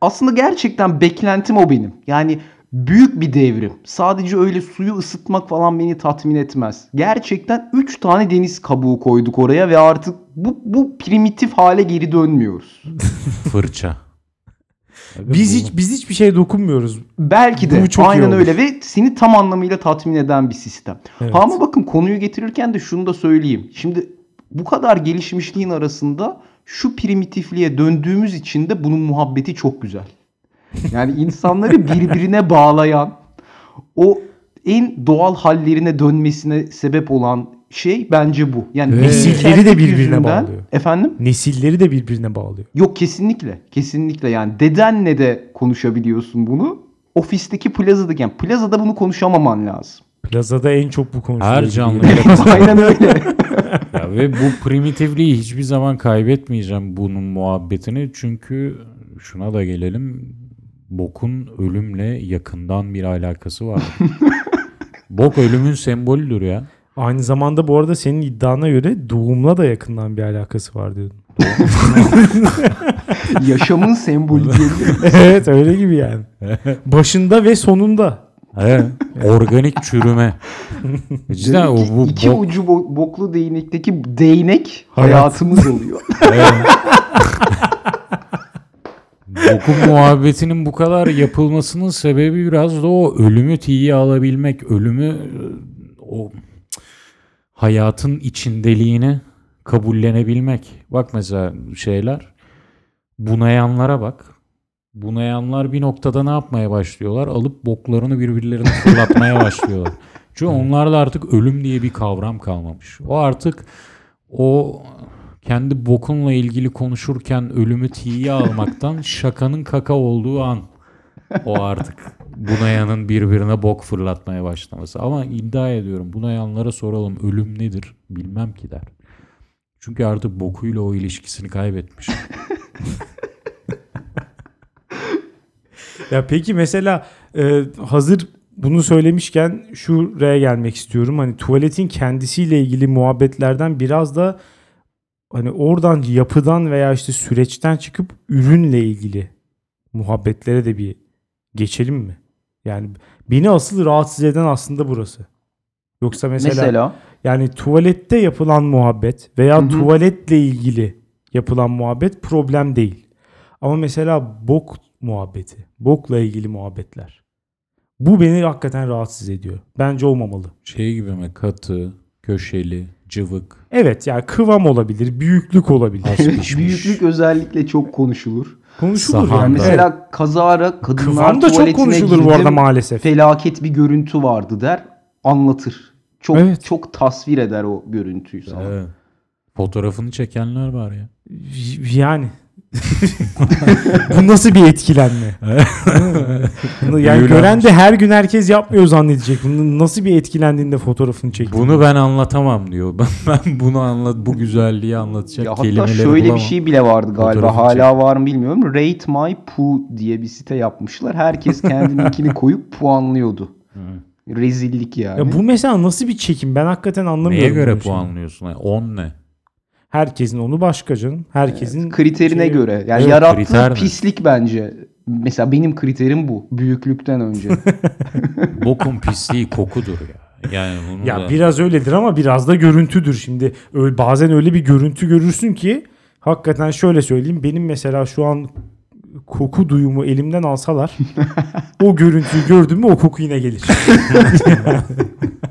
Aslında gerçekten beklentim o benim. Yani büyük bir devrim. Sadece öyle suyu ısıtmak falan beni tatmin etmez. Gerçekten 3 tane deniz kabuğu koyduk oraya ve artık bu, bu primitif hale geri dönmüyoruz. Fırça. Biz bu- hiç biz hiçbir şeye dokunmuyoruz. Belki de Bu çok aynen öyle ve seni tam anlamıyla tatmin eden bir sistem. Evet. Ha ama bakın konuyu getirirken de şunu da söyleyeyim. Şimdi bu kadar gelişmişliğin arasında şu primitifliğe döndüğümüz için de bunun muhabbeti çok güzel. Yani insanları birbirine bağlayan o en doğal hallerine dönmesine sebep olan şey bence bu. Yani bizim Nesilleri de birbirine yüzünden- bağlıyor. Efendim? Nesilleri de birbirine bağlıyor. Yok kesinlikle. Kesinlikle yani dedenle de konuşabiliyorsun bunu. Ofisteki plazadaki yani plazada bunu konuşamaman lazım. Plazada en çok bu konuşuluyor. Her canlı. Aynen öyle. Ya ve bu primitifliği hiçbir zaman kaybetmeyeceğim bunun muhabbetini. Çünkü şuna da gelelim. Bokun ölümle yakından bir alakası var. Bok ölümün sembolüdür ya. Aynı zamanda bu arada senin iddiana göre doğumla da yakından bir alakası var diyordun. Yaşamın sembolü diyebilirim. evet öyle gibi yani. Başında ve sonunda. Evet. Organik çürüme. Cidden o İki, bu iki bok. ucu bo- boklu değnekteki değnek Hayat. hayatımız oluyor. Evet. Bokun muhabbetinin bu kadar yapılmasının sebebi biraz da o ölümü tiye alabilmek. Ölümü e, o hayatın içindeliğini kabullenebilmek. Bak mesela şeyler bunayanlara bak. Bunayanlar bir noktada ne yapmaya başlıyorlar? Alıp boklarını birbirlerine fırlatmaya başlıyorlar. Çünkü onlarda artık ölüm diye bir kavram kalmamış. O artık o kendi bokunla ilgili konuşurken ölümü tiye almaktan şakanın kaka olduğu an. O artık bunayanın birbirine bok fırlatmaya başlaması. Ama iddia ediyorum bunayanlara soralım ölüm nedir bilmem ki der. Çünkü artık bokuyla o ilişkisini kaybetmiş. Ya peki mesela e, hazır bunu söylemişken şuraya gelmek istiyorum. Hani tuvaletin kendisiyle ilgili muhabbetlerden biraz da hani oradan yapıdan veya işte süreçten çıkıp ürünle ilgili muhabbetlere de bir geçelim mi? Yani beni asıl rahatsız eden aslında burası. Yoksa mesela, Mesela yani tuvalette yapılan muhabbet veya Hı hı. tuvaletle ilgili yapılan muhabbet problem değil. Ama mesela bok muhabbeti, bokla ilgili muhabbetler. Bu beni hakikaten rahatsız ediyor. Bence olmamalı. Şey gibi mi katı, köşeli, cıvık. Evet yani kıvam olabilir, büyüklük olabilir. Büyüklük özellikle çok konuşulur. Konuşulur Sahanda. yani. Mesela kazara kadınlar Kıvam da çok tuvaletine konuşulur bu arada girdim, maalesef. Felaket bir görüntü vardı der. Anlatır. Çok Evet. çok tasvir eder o görüntüyü sana. Evet. Fotoğrafını çekenler var ya. Yani Bu nasıl bir etkilenme? Bunu yani Büyülenmiş. gören de her gün herkes yapmıyor zannedecek. Bunun nasıl bir etkilendiğinde fotoğrafını çekti. Bunu ben anlatamam diyor. Ben, ben bunu anlat bu güzelliği anlatacak Ya hatta kelimeleri şöyle bulamam. bir şey bile vardı galiba. Fotoğrafını Hala var mı bilmiyorum. Rate My Poo diye bir site yapmışlar. Herkes kendininkini koyup puanlıyordu. Rezillik yani. Ya bu mesela nasıl bir çekim? Ben hakikaten anlamıyorum. Neye göre puanlıyorsun? Yani 10 ne? Herkesin onu başka canım. Herkesin kriterine şeyi- göre. Yani Evet, yarattığı kriter pislik bence. Mesela benim kriterim bu. Büyüklükten önce. Bokun pisliği kokudur ya. Yani bunu Ya da... biraz öyledir ama biraz da görüntüdür. Şimdi öyle, bazen öyle bir görüntü görürsün ki hakikaten şöyle söyleyeyim. Benim mesela şu an koku duyumu elimden alsalar o görüntüyü gördüm mü o koku yine gelir.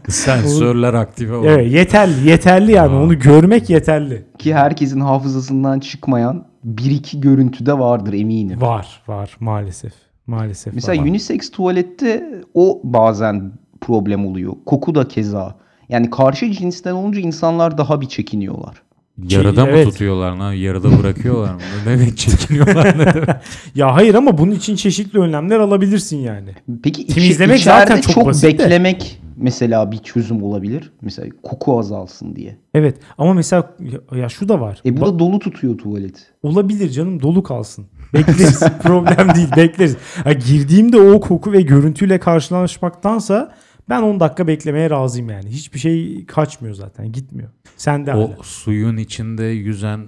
sensörler aktive olur. evet yeterli yeterli yani Aa. onu görmek yeterli. Ki herkesin hafızasından çıkmayan bir iki görüntü de vardır eminim. Var var maalesef. Maalesef. Mesela var. unisex tuvalette o bazen problem oluyor. Koku da keza. Yani karşı cinsten olunca insanlar daha bir çekiniyorlar. Yarıda mı Evet. tutuyorlar? lan? Yarıda bırakıyorlar mı? Ne demek çekiniyorlar? Ne demek? Ya hayır ama bunun için çeşitli önlemler alabilirsin yani. Peki içi- Temizlemek içeride zaten çok çok, basit de. beklemek mesela bir çözüm olabilir. Mesela koku azalsın diye. Evet ama mesela ya, ya şu da var. E bu Ba- da dolu tutuyor tuvalet. Olabilir canım dolu kalsın. Bekleriz. Problem değil bekleriz. Ha, girdiğimde o koku ve görüntüyle karşılaşmaktansa ben 10 dakika beklemeye razıyım yani. Hiçbir şey kaçmıyor zaten gitmiyor. Sen de o hala. suyun içinde yüzen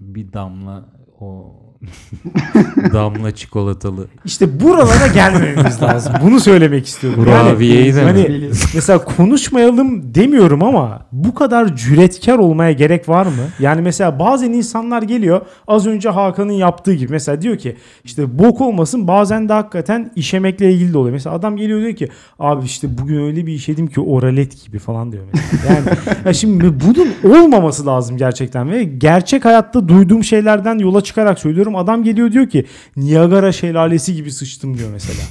bir damla o damla çikolatalı İşte buralara gelmememiz lazım. Bunu söylemek istiyorum. kurabiyeyi de hani mi? mesela konuşmayalım demiyorum ama bu kadar cüretkar olmaya gerek var mı? Yani mesela bazen insanlar geliyor az önce Hakan'ın yaptığı gibi mesela diyor ki işte bok olmasın bazen de hakikaten işemekle ilgili de oluyor. Mesela adam geliyor diyor ki abi işte bugün öyle bir işedim ki oralet gibi falan diyor mesela. Yani ya şimdi bunun olmaması lazım gerçekten ve gerçek hayatta duyduğum şeylerden yola çıkarak söylüyorum. Adam geliyor diyor ki Niagara şelalesi gibi sıçtım diyor mesela.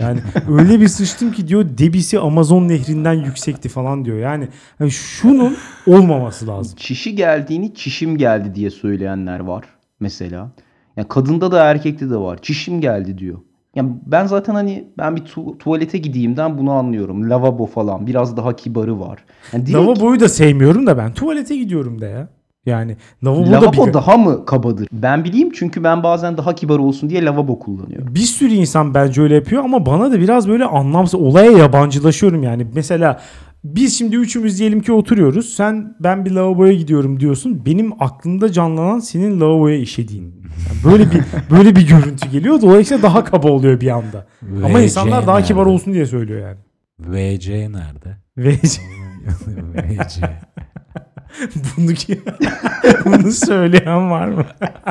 Yani öyle bir sıçtım ki diyor debisi Amazon nehrinden yüksekti falan diyor. Yani, yani şunun olmaması lazım. Çişi geldiğini çişim geldi diye söyleyenler var mesela. Yani kadında da erkekte de var. Çişim geldi diyor. Yani ben zaten hani ben bir tu- tuvalete gideyimden bunu anlıyorum. Lavabo falan biraz daha kibarı var. Yani direkt Lavaboyu da sevmiyorum da ben tuvalete gidiyorum da ya. Yani lavabo da bir, daha mı kabadır? Ben bileyim çünkü ben bazen daha kibar olsun diye lavabo kullanıyorum. bir sürü insan bence öyle yapıyor ama bana da biraz böyle anlamsız olaya yabancılaşıyorum yani. Mesela biz şimdi üçümüz diyelim ki oturuyoruz. Sen ben bir lavaboya gidiyorum diyorsun. Benim aklımda canlanan senin lavaboya işediğin. Yani böyle bir böyle bir görüntü geliyor. Dolayısıyla daha kaba oluyor bir anda. Ama VC insanlar daha kibar nerede? olsun diye söylüyor yani. VC nerede? Ve VC. bunu bunu söyleyen var mı?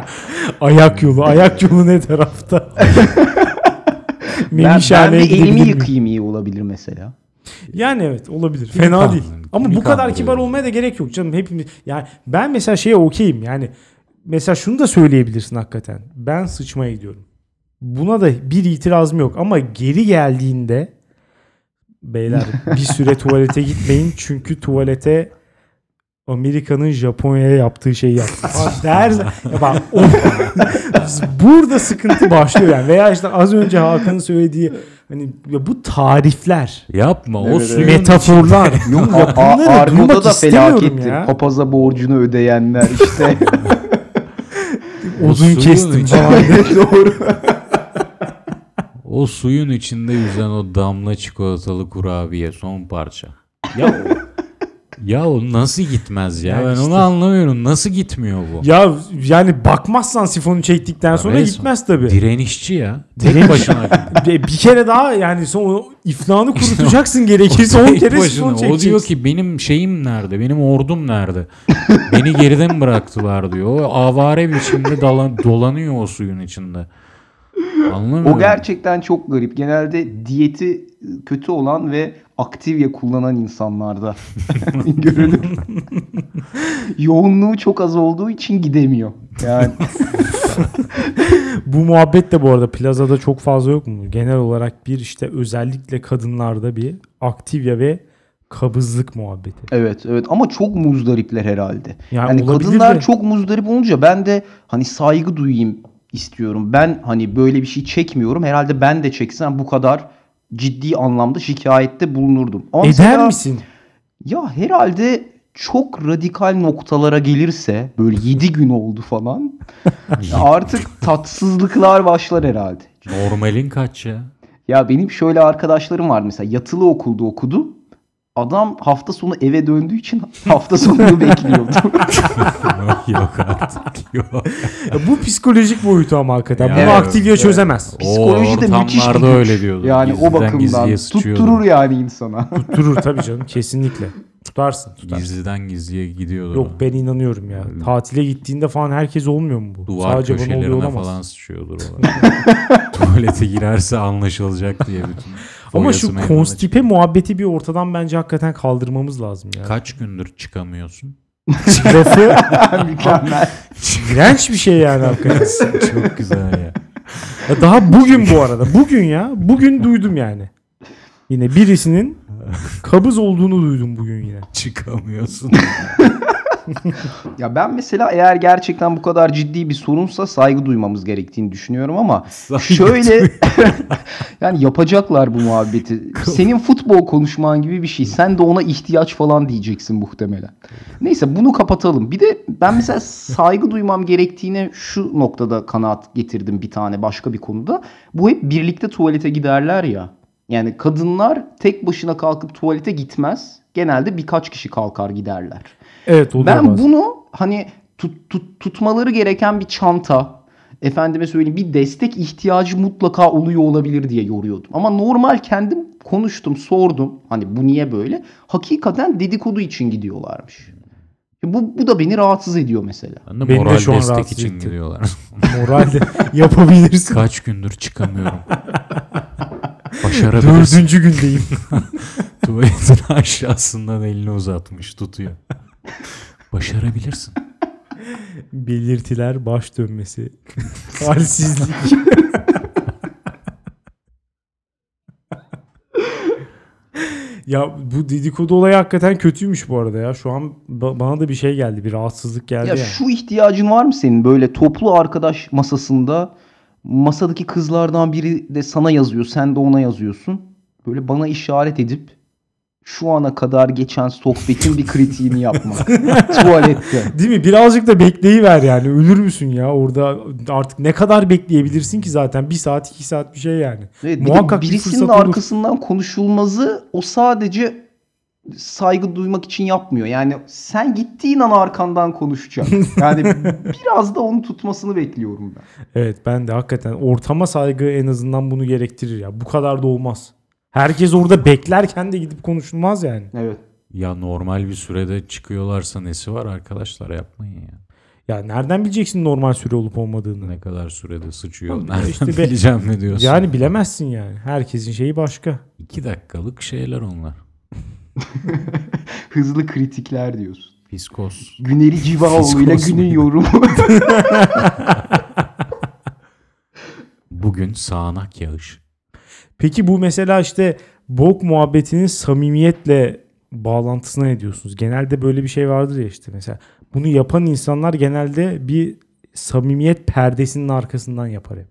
ayak yolu. Ayak yolu ne tarafta? Ben, ben bir elimi yıkayayım iyi olabilir mesela. Yani evet olabilir. Fena kan- değil. Ama bu kadar kibar olmaya da gerek yok canım. Hepimiz yani ben mesela şeye okeyim. Yani mesela şunu da söyleyebilirsin hakikaten. Ben sıçmaya gidiyorum. Buna da bir itirazım yok ama geri geldiğinde beyler bir süre tuvalete gitmeyin çünkü tuvalete Amerika'nın Japonya'ya yaptığı şeyi yaptı. Her ya bak o, burada sıkıntı başlıyor yani. Veya işte az önce Hakan'ın söylediği hani ya bu tarifler, Yapma o Evet, suyun metaforlar. Yok ya duymak da istemiyorum felakettir. ya. Papaza borcunu ödeyenler işte. Odun suyun kestim içinde- falan. Doğru. O suyun içinde yüzen o damla çikolatalı kurabiye son parça. Ya ya o nasıl gitmez ya? Ya ben işte. onu anlamıyorum. Nasıl gitmiyor bu? Ya yani bakmazsan sifonu çektikten sonra Resmen gitmez tabii. Direnişçi ya. Tek Direniş- başına. bir, kere daha yani son o iflahını kurutacaksın gerekirse 10 Tek kere başına. sifon O çekeceksin. diyor ki benim şeyim nerede? Benim ordum nerede? Beni geride mi bıraktılar diyor. O avare biçimde dolan, dolanıyor o suyun içinde. Anlamıyorum. O gerçekten çok garip. Genelde diyeti kötü olan ve aktivya kullanan insanlarda görülür. Yoğunluğu çok az olduğu için gidemiyor. Yani Bu muhabbet de bu arada plazada çok fazla yok mu? Genel olarak bir işte özellikle kadınlarda bir aktivya ve Kabızlık muhabbeti. Evet evet ama çok muzdaripler herhalde. Yani Yani kadınlar de. çok muzdarip olunca ben de hani saygı duyayım istiyorum. Ben hani böyle bir şey çekmiyorum. Herhalde ben de çeksem bu kadar ciddi anlamda şikayette bulunurdum. Ama Eder mesela- misin? Ya herhalde çok radikal noktalara gelirse böyle 7 gün oldu falan artık tatsızlıklar başlar herhalde. Normalin kaç ya? Ya benim şöyle arkadaşlarım var mesela yatılı okulda okudum. Adam hafta sonu eve döndüğü için hafta sonunu bekliyordu. yok artık. Yok. Ya bu psikolojik boyutu ama hakikaten. Ya Bunu evet, aktivye çözemez. Psikoloji de O müthiş bir güç. öyle diyordu. Yani o Gizliden bakımdan gizliye sıçıyordu. tutturur yani insana. Tutturur tabii canım kesinlikle. Tutarsın. tutarsın. Gizliden gizliye gidiyordu. Yok ben inanıyorum ya. Tatile gittiğinde falan herkes olmuyor mu bu? Duvar Sadece bana oluyor köşelerine olamaz. falan sıçıyordur o. Tuvalete girerse anlaşılacak diye bütün. Ama şu konstipe muhabbeti bir ortadan bence hakikaten kaldırmamız lazım ya. Kaç gündür çıkamıyorsun? Lafı Mükemmel. iğrenç bir şey yani hakikaten. Çok güzel ya. Ya daha bugün bu arada. Bugün ya. Bugün duydum yani. Yine birisinin kabız olduğunu duydum bugün yine. Çıkamıyorsun. Ya ben mesela eğer gerçekten bu kadar ciddi bir sorunsa saygı duymamız gerektiğini düşünüyorum ama Saygı şöyle yani yapacaklar bu muhabbeti. Senin futbol konuşman gibi bir şey. Sen de ona ihtiyaç falan diyeceksin muhtemelen. Neyse bunu kapatalım. Bir de ben mesela saygı duymam gerektiğine şu noktada kanaat getirdim bir tane başka bir konuda. Bu hep birlikte tuvalete giderler ya. Yani kadınlar tek başına kalkıp tuvalete gitmez. Genelde birkaç kişi kalkar giderler. Evet oluyor Ben bazen. bunu hani tut, tut- tutmaları gereken bir çanta, efendime söyleyeyim bir destek ihtiyacı mutlaka oluyor olabilir diye yoruyordum. Ama normal kendim konuştum, sordum. Hani bu niye böyle? Hakikaten dedikodu için gidiyorlarmış. Bu, bu da beni rahatsız ediyor mesela. Ben de Beni de moral şu an destek rahatsız için etti. gidiyorlar. Moralde yapabilirsin. Kaç gündür çıkamıyorum. Başarabilirsin. Dördüncü gündeyim. Tuvaletin aşağısından elini uzatmış tutuyor. Başarabilirsin. Belirtiler baş dönmesi. Halsizlik. ya bu dedikodu olayı hakikaten kötüymüş bu arada ya. Şu an ba- bana da bir şey geldi. Bir rahatsızlık geldi Ya yani. şu ihtiyacın var mı senin böyle toplu arkadaş masasında masadaki kızlardan biri de sana yazıyor, sen de ona yazıyorsun. Böyle bana işaret edip şu ana kadar geçen sohbetin bir kritiğini yapma. Tuvalette. Değil mi? Birazcık da bekleyiver yani. Ölür müsün ya orada artık ne kadar bekleyebilirsin ki zaten? Bir saat iki saat bir şey yani. Evet, bir Muhakkak bir birisinin olur. arkasından konuşulmazı o sadece saygı duymak için yapmıyor. Yani sen gittiğin an arkandan konuşacak. Yani biraz da onu tutmasını bekliyorum ben. Evet ben de hakikaten ortama saygı en azından bunu gerektirir ya. Bu kadar da olmaz. Herkes orada beklerken de gidip konuşulmaz yani. Evet. Ya normal bir sürede çıkıyorlarsa nesi var arkadaşlar yapmayın ya. Ya nereden bileceksin normal süre olup olmadığını? Ne kadar sürede sıçıyor. Oğlum, Nereden işte be- bileceğim ne diyorsun? Yani bilemezsin yani. Herkesin şeyi başka. İki dakikalık şeyler onlar. Hızlı kritikler diyorsun. Fiskos. Güneri Civaoğlu ile günün yorumu. Bugün sağanak yağış. Peki bu mesela işte bok muhabbetinin samimiyetle bağlantısına ne diyorsunuz? Genelde böyle bir şey vardır ya işte mesela. Bunu yapan insanlar genelde bir samimiyet perdesinin arkasından yapar hep.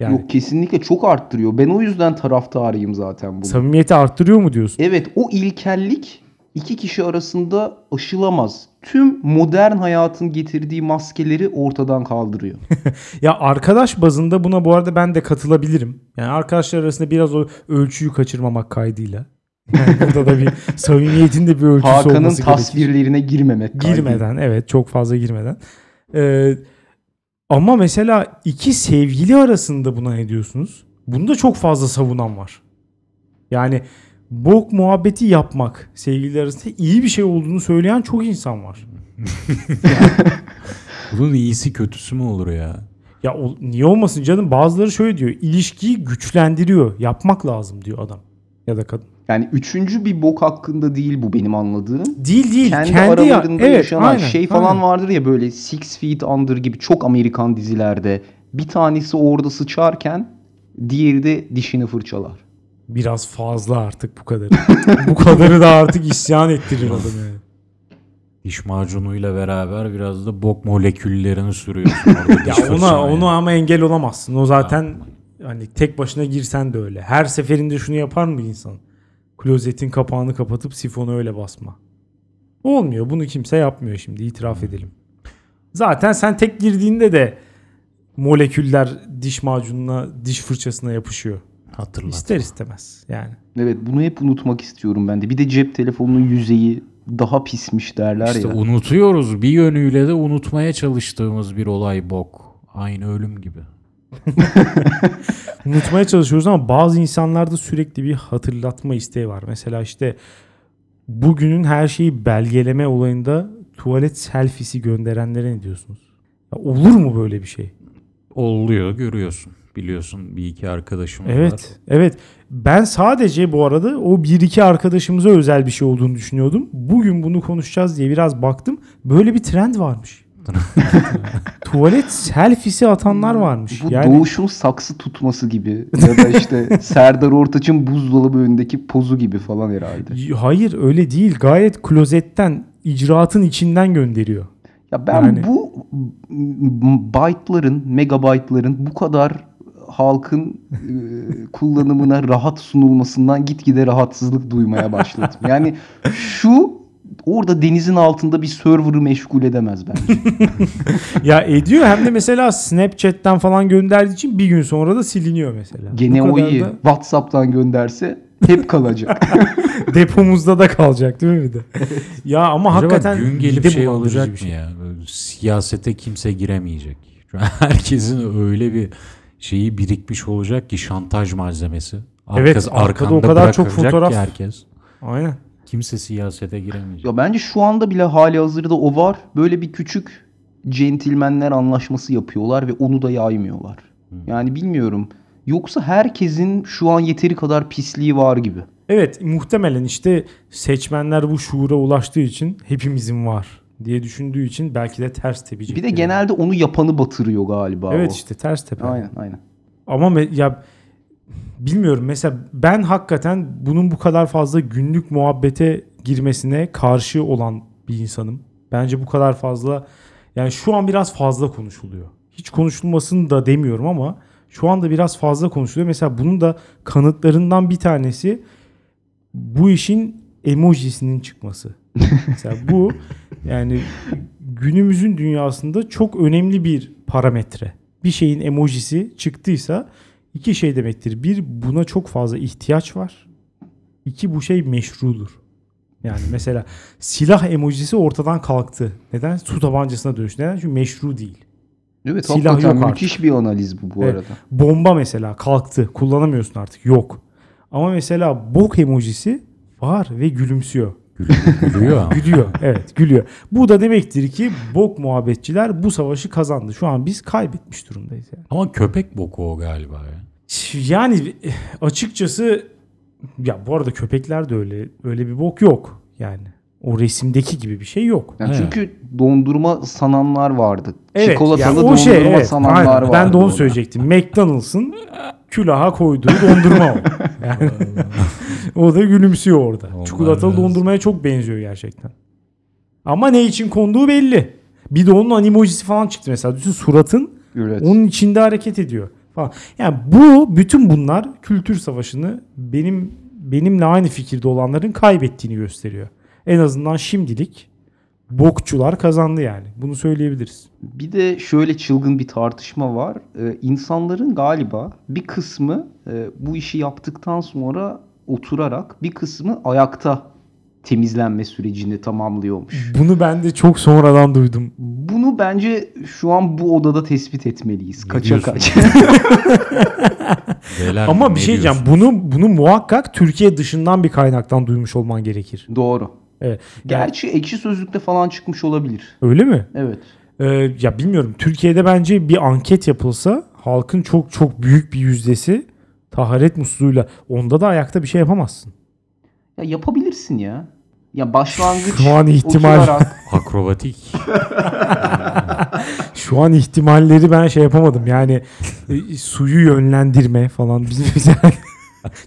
Yani Yok kesinlikle çok arttırıyor. Ben o yüzden taraftarıyım zaten bunu. samimiyeti arttırıyor mu diyorsun? Evet o ilkellik iki kişi arasında aşılamaz. Tüm modern hayatın getirdiği maskeleri ortadan kaldırıyor. Ya arkadaş bazında buna bu arada ben de katılabilirim. Yani arkadaşlar arasında biraz o ölçüyü kaçırmamak kaydıyla. Yani burada da bir samimiyetin de bir ölçüsü Hakan'ın olması gerekir. tasvirlerine girmemek. kaydıyla. Girmeden evet çok fazla girmeden. Ee, ama mesela iki sevgili arasında buna ne diyorsunuz? Bunda çok fazla savunan var. Yani bok muhabbeti yapmak sevgililer arasında iyi bir şey olduğunu söyleyen çok insan var. Bunun iyisi kötüsü mü olur ya? Ya o, niye olmasın canım? Bazıları şöyle diyor. İlişkiyi güçlendiriyor. Yapmak lazım diyor adam ya da kadın. Yani üçüncü bir bok hakkında değil bu benim anladığım. Değil değil. Kendi, Kendi, ya- aralarında evet, yaşanan aynen, şey falan aynen. vardır ya böyle Six Feet Under gibi çok Amerikan dizilerde. Bir tanesi orada sıçarken diğeri de dişini fırçalar. Biraz fazla artık bu kadarı. bu kadarı da artık isyan ettirir adam yani. Diş macunuyla beraber biraz da bok moleküllerini sürüyorsun. orada Ya ona fırçana onu yani. ama engel olamazsın. O zaten hani tek başına girsen de öyle. Her seferinde şunu yapar mı insan? Klozetin kapağını kapatıp sifonu öyle basma. Olmuyor. Bunu kimse yapmıyor şimdi. itiraf edelim. Zaten sen tek girdiğinde de moleküller diş macununa, diş fırçasına yapışıyor. Hatırlat. İster istemez yani. Evet bunu hep unutmak istiyorum ben de. Bir de cep telefonunun yüzeyi daha pismiş derler İşte ya. unutuyoruz. Bir yönüyle de unutmaya çalıştığımız bir olay bok. Aynı ölüm gibi. Unutmaya çalışıyoruz ama bazı insanlarda sürekli bir hatırlatma isteği var. Mesela işte bugünün her şeyi belgeleme olayında tuvalet selfiesi gönderenlere ne diyorsunuz? Ya olur mu böyle bir şey? Oluyor görüyorsun. Biliyorsun bir iki arkadaşım var. Evet. Evet. Ben sadece bu arada o bir iki arkadaşımıza özel bir şey olduğunu düşünüyordum. Bugün bunu konuşacağız diye biraz baktım. Böyle bir trend varmış. Tuvalet selfiesi atanlar varmış. Bu yani doğuşun saksı tutması gibi ya da işte Serdar Ortaç'ın buzdolabı önündeki pozu gibi falan herhalde. Hayır öyle değil. Gayet klozetten icraatın içinden gönderiyor. Ya ben Yani- bu byte'ların, megabyte'ların bu kadar halkın e, kullanımına rahat sunulmasından gitgide rahatsızlık duymaya başladım. Yani şu orada denizin altında bir server'ı meşgul edemez bence. Ya ediyor hem de mesela Snapchat'ten falan gönderdiği için bir gün sonra da siliniyor mesela. Gene o iyi. da WhatsApp'tan gönderse hep kalacak. depomuzda da kalacak değil mi bir de? ya ama Acaba hakikaten gün gelip şey olacak şey. mı ya? Siyasete kimse giremeyecek. Herkesin öyle bir şeyi birikmiş olacak ki şantaj malzemesi. Evet, Arkası- arkada o kadar çok fotoğraf- ki herkes. Aynen. Kimse siyasete giremeyecek. ya bence şu anda bile hali hazırda o var. Böyle bir küçük centilmenler anlaşması yapıyorlar ve onu da yaymıyorlar. Yani bilmiyorum. Yoksa herkesin şu an yeteri kadar pisliği var gibi. Evet muhtemelen işte seçmenler bu şuura ulaştığı için hepimizin var diye düşündüğü için belki de ters tepecek. Bir de genelde onu yapanı batırıyor galiba Evet o. işte ters tepe. Aynen aynen. Ama ya bilmiyorum mesela ben hakikaten bunun bu kadar fazla günlük muhabbete girmesine karşı olan bir insanım. Bence bu kadar fazla yani şu an biraz fazla konuşuluyor. Hiç konuşulmasını da demiyorum ama şu anda biraz fazla konuşuluyor. Mesela bunun da kanıtlarından bir tanesi bu işin emojisinin çıkması. Mesela bu yani günümüzün dünyasında çok önemli bir parametre. Bir şeyin emojisi çıktıysa iki şey demektir. Bir buna çok fazla ihtiyaç var. İki bu şey meşrudur. Yani mesela silah emojisi ortadan kalktı. Neden? Su tabancasına dönüştü. Neden? Çünkü meşru değil. Evet Silah yok müthiş bir analiz bu bu Evet. arada. Bomba mesela kalktı. Kullanamıyorsun artık. Yok. Ama mesela bok emojisi var ve gülümsüyor. Gülüyor, gülüyor. Evet gülüyor. Bu da demektir ki bok muhabbetçiler bu savaşı kazandı. Şu an biz kaybetmiş durumdayız yani. Ama köpek boku o galiba ya. Yani eh, açıkçası ya bu arada köpekler de öyle öyle bir bok yok yani. O resimdeki gibi bir şey yok. Yani. Çünkü dondurma sananlar vardı. Evet, Çikolatalı yani dondurma şey evet. sananlar aynen. vardı. Ben de onu ona. söyleyecektim. McDonald's'ın külaha koyduğu dondurma o. Yani o da gülümsüyor orada. Onlar Çikolatalı biraz- dondurmaya çok benziyor gerçekten. Ama ne için konduğu belli. Bir de onun animojisi falan çıktı mesela. Bütün suratın Evet. onun içinde hareket ediyor falan. Yani bu bütün bunlar kültür savaşını benim benimle aynı fikirde olanların kaybettiğini gösteriyor. En azından şimdilik bokçular kazandı yani. Bunu söyleyebiliriz. Bir de şöyle çılgın bir tartışma var. Ee, insanların galiba bir kısmı e, bu işi yaptıktan sonra oturarak bir kısmı ayakta temizlenme sürecini tamamlıyormuş. Bunu ben de çok sonradan duydum. Bunu bence şu an bu odada tespit etmeliyiz. Ne Kaça diyorsun? kaç. Beyler, Ama bir şey diyeceğim. Bunu bunu muhakkak Türkiye dışından bir kaynaktan duymuş olman gerekir. Doğru. Evet. Gerçi ekşi sözlükte falan çıkmış olabilir. Öyle mi? Evet. Ee, ya bilmiyorum. Türkiye'de bence bir anket yapılsa halkın çok çok büyük bir yüzdesi taharet musluğuyla onda da ayakta bir şey yapamazsın. Ya yapabilirsin ya. Ya başlangıç Şu an ihtimal- oturarak Akrobatik. Şu an ihtimalleri ben şey yapamadım. Yani e, suyu yönlendirme falan bizim bize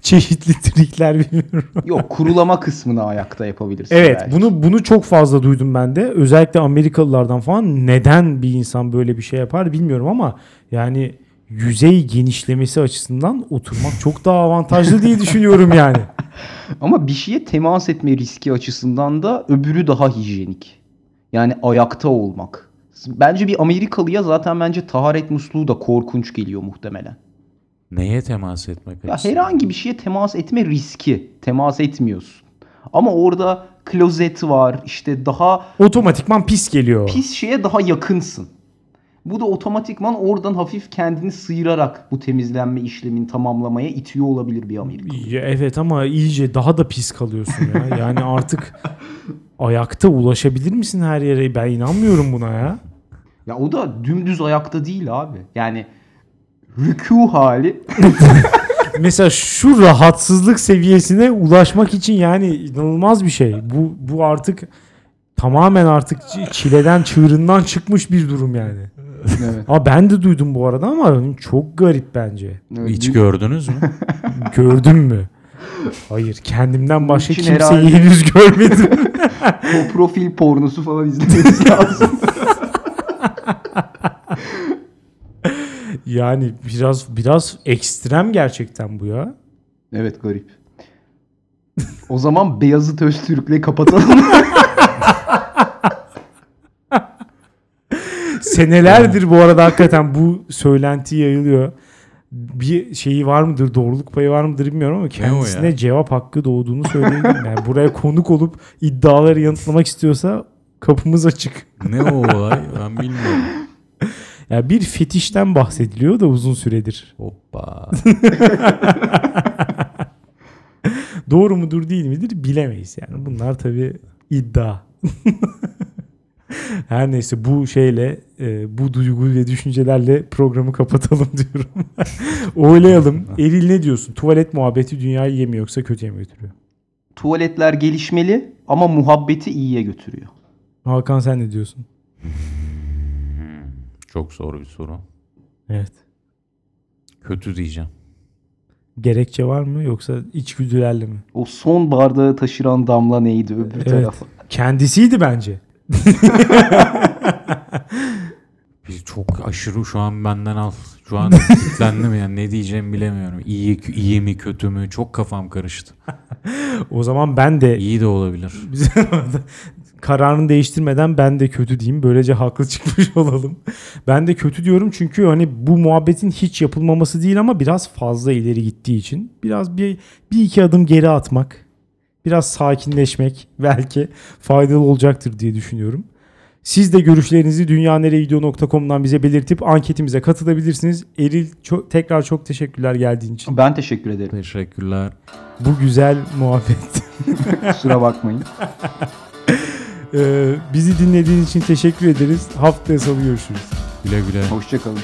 Çeşitli trikler bilmiyorum. Yok kurulama kısmını ayakta yapabilirsin. Evet belki. bunu bunu çok fazla duydum ben de. Özellikle Amerikalılardan falan neden bir insan böyle bir şey yapar bilmiyorum ama yani yüzey genişlemesi açısından oturmak çok daha avantajlı diye düşünüyorum yani. Ama bir şeye temas etme riski açısından da öbürü daha hijyenik. Yani ayakta olmak. Bence bir Amerikalıya zaten bence taharet musluğu da korkunç geliyor muhtemelen. Neye temas etmek Ya açısından? herhangi bir şeye temas etme riski. Temas etmiyorsun. Ama orada klozet var. işte daha Otomatikman pis geliyor. pis şeye daha yakınsın. Bu da otomatikman oradan hafif kendini sıyırarak bu temizlenme işlemini tamamlamaya itiyor olabilir bir Amerikalı. Ya evet ama iyice daha da pis kalıyorsun ya. Yani artık ayakta ulaşabilir misin her yere? Ben inanmıyorum buna ya. Ya o da dümdüz ayakta değil abi. Yani rükû hali Mesela şu rahatsızlık seviyesine ulaşmak için yani inanılmaz bir şey. Bu bu artık tamamen artık çi- çileden çığırından çıkmış bir durum yani. Evet. Ama ben de duydum bu arada ama çok garip bence. Hiç gördünüz mü? Gördün mü? Hayır, kendimden başka kimseyi herhalde- henüz görmedim. o profil pornosu falan izlememiz lazım. yani biraz biraz ekstrem gerçekten bu ya. evet garip. O zaman Beyazıt Öztürk'le kapatalım. Senelerdir bu arada hakikaten bu söylenti yayılıyor. Bir şeyi var mıdır, doğruluk payı var mıdır bilmiyorum ama kendisine cevap hakkı doğduğunu söyleyebilirim. Yani buraya konuk olup iddiaları yanıtlamak istiyorsa kapımız açık. ne o olay? Ben bilmiyorum. Ya bir fetişten bahsediliyor da uzun süredir. Hoppa. Doğru mudur değil midir bilemeyiz yani. Bunlar tabii iddia. Her neyse bu şeyle e, bu duygu ve düşüncelerle programı kapatalım diyorum. Oylayalım. Eril ne diyorsun? Tuvalet muhabbeti dünyayı iyi mi yoksa kötüye mi götürüyor? Tuvaletler gelişmeli ama muhabbeti iyiye götürüyor. Hakan sen ne diyorsun? Çok zor bir soru. Evet. Kötü diyeceğim. Gerekçe var mı yoksa içgüdülerle mi? O son bardağı taşıran damla neydi öbür Evet. tarafa? Kendisiydi bence. Bir çok aşırı şu an benden al. Şu an kilitlendim yani ne diyeceğimi bilemiyorum. İyi, iyi mi kötü mü çok kafam karıştı. O zaman ben de İyi de olabilir. kararını değiştirmeden ben de kötü diyeyim. Böylece haklı çıkmış olalım. Ben de kötü diyorum çünkü hani bu muhabbetin hiç yapılmaması değil ama biraz fazla ileri gittiği için biraz bir, bir iki adım geri atmak, biraz sakinleşmek belki faydalı olacaktır diye düşünüyorum. Siz de görüşlerinizi dünyanerevideo.com'dan bize belirtip anketimize katılabilirsiniz. Eril çok, tekrar çok teşekkürler geldiğin için. Ben teşekkür ederim. Teşekkürler. Bu güzel muhabbet. Kusura bakmayın. Ee, bizi dinlediğiniz için teşekkür ederiz. Haftaya salı görüşürüz. Güle güle. Hoşçakalın.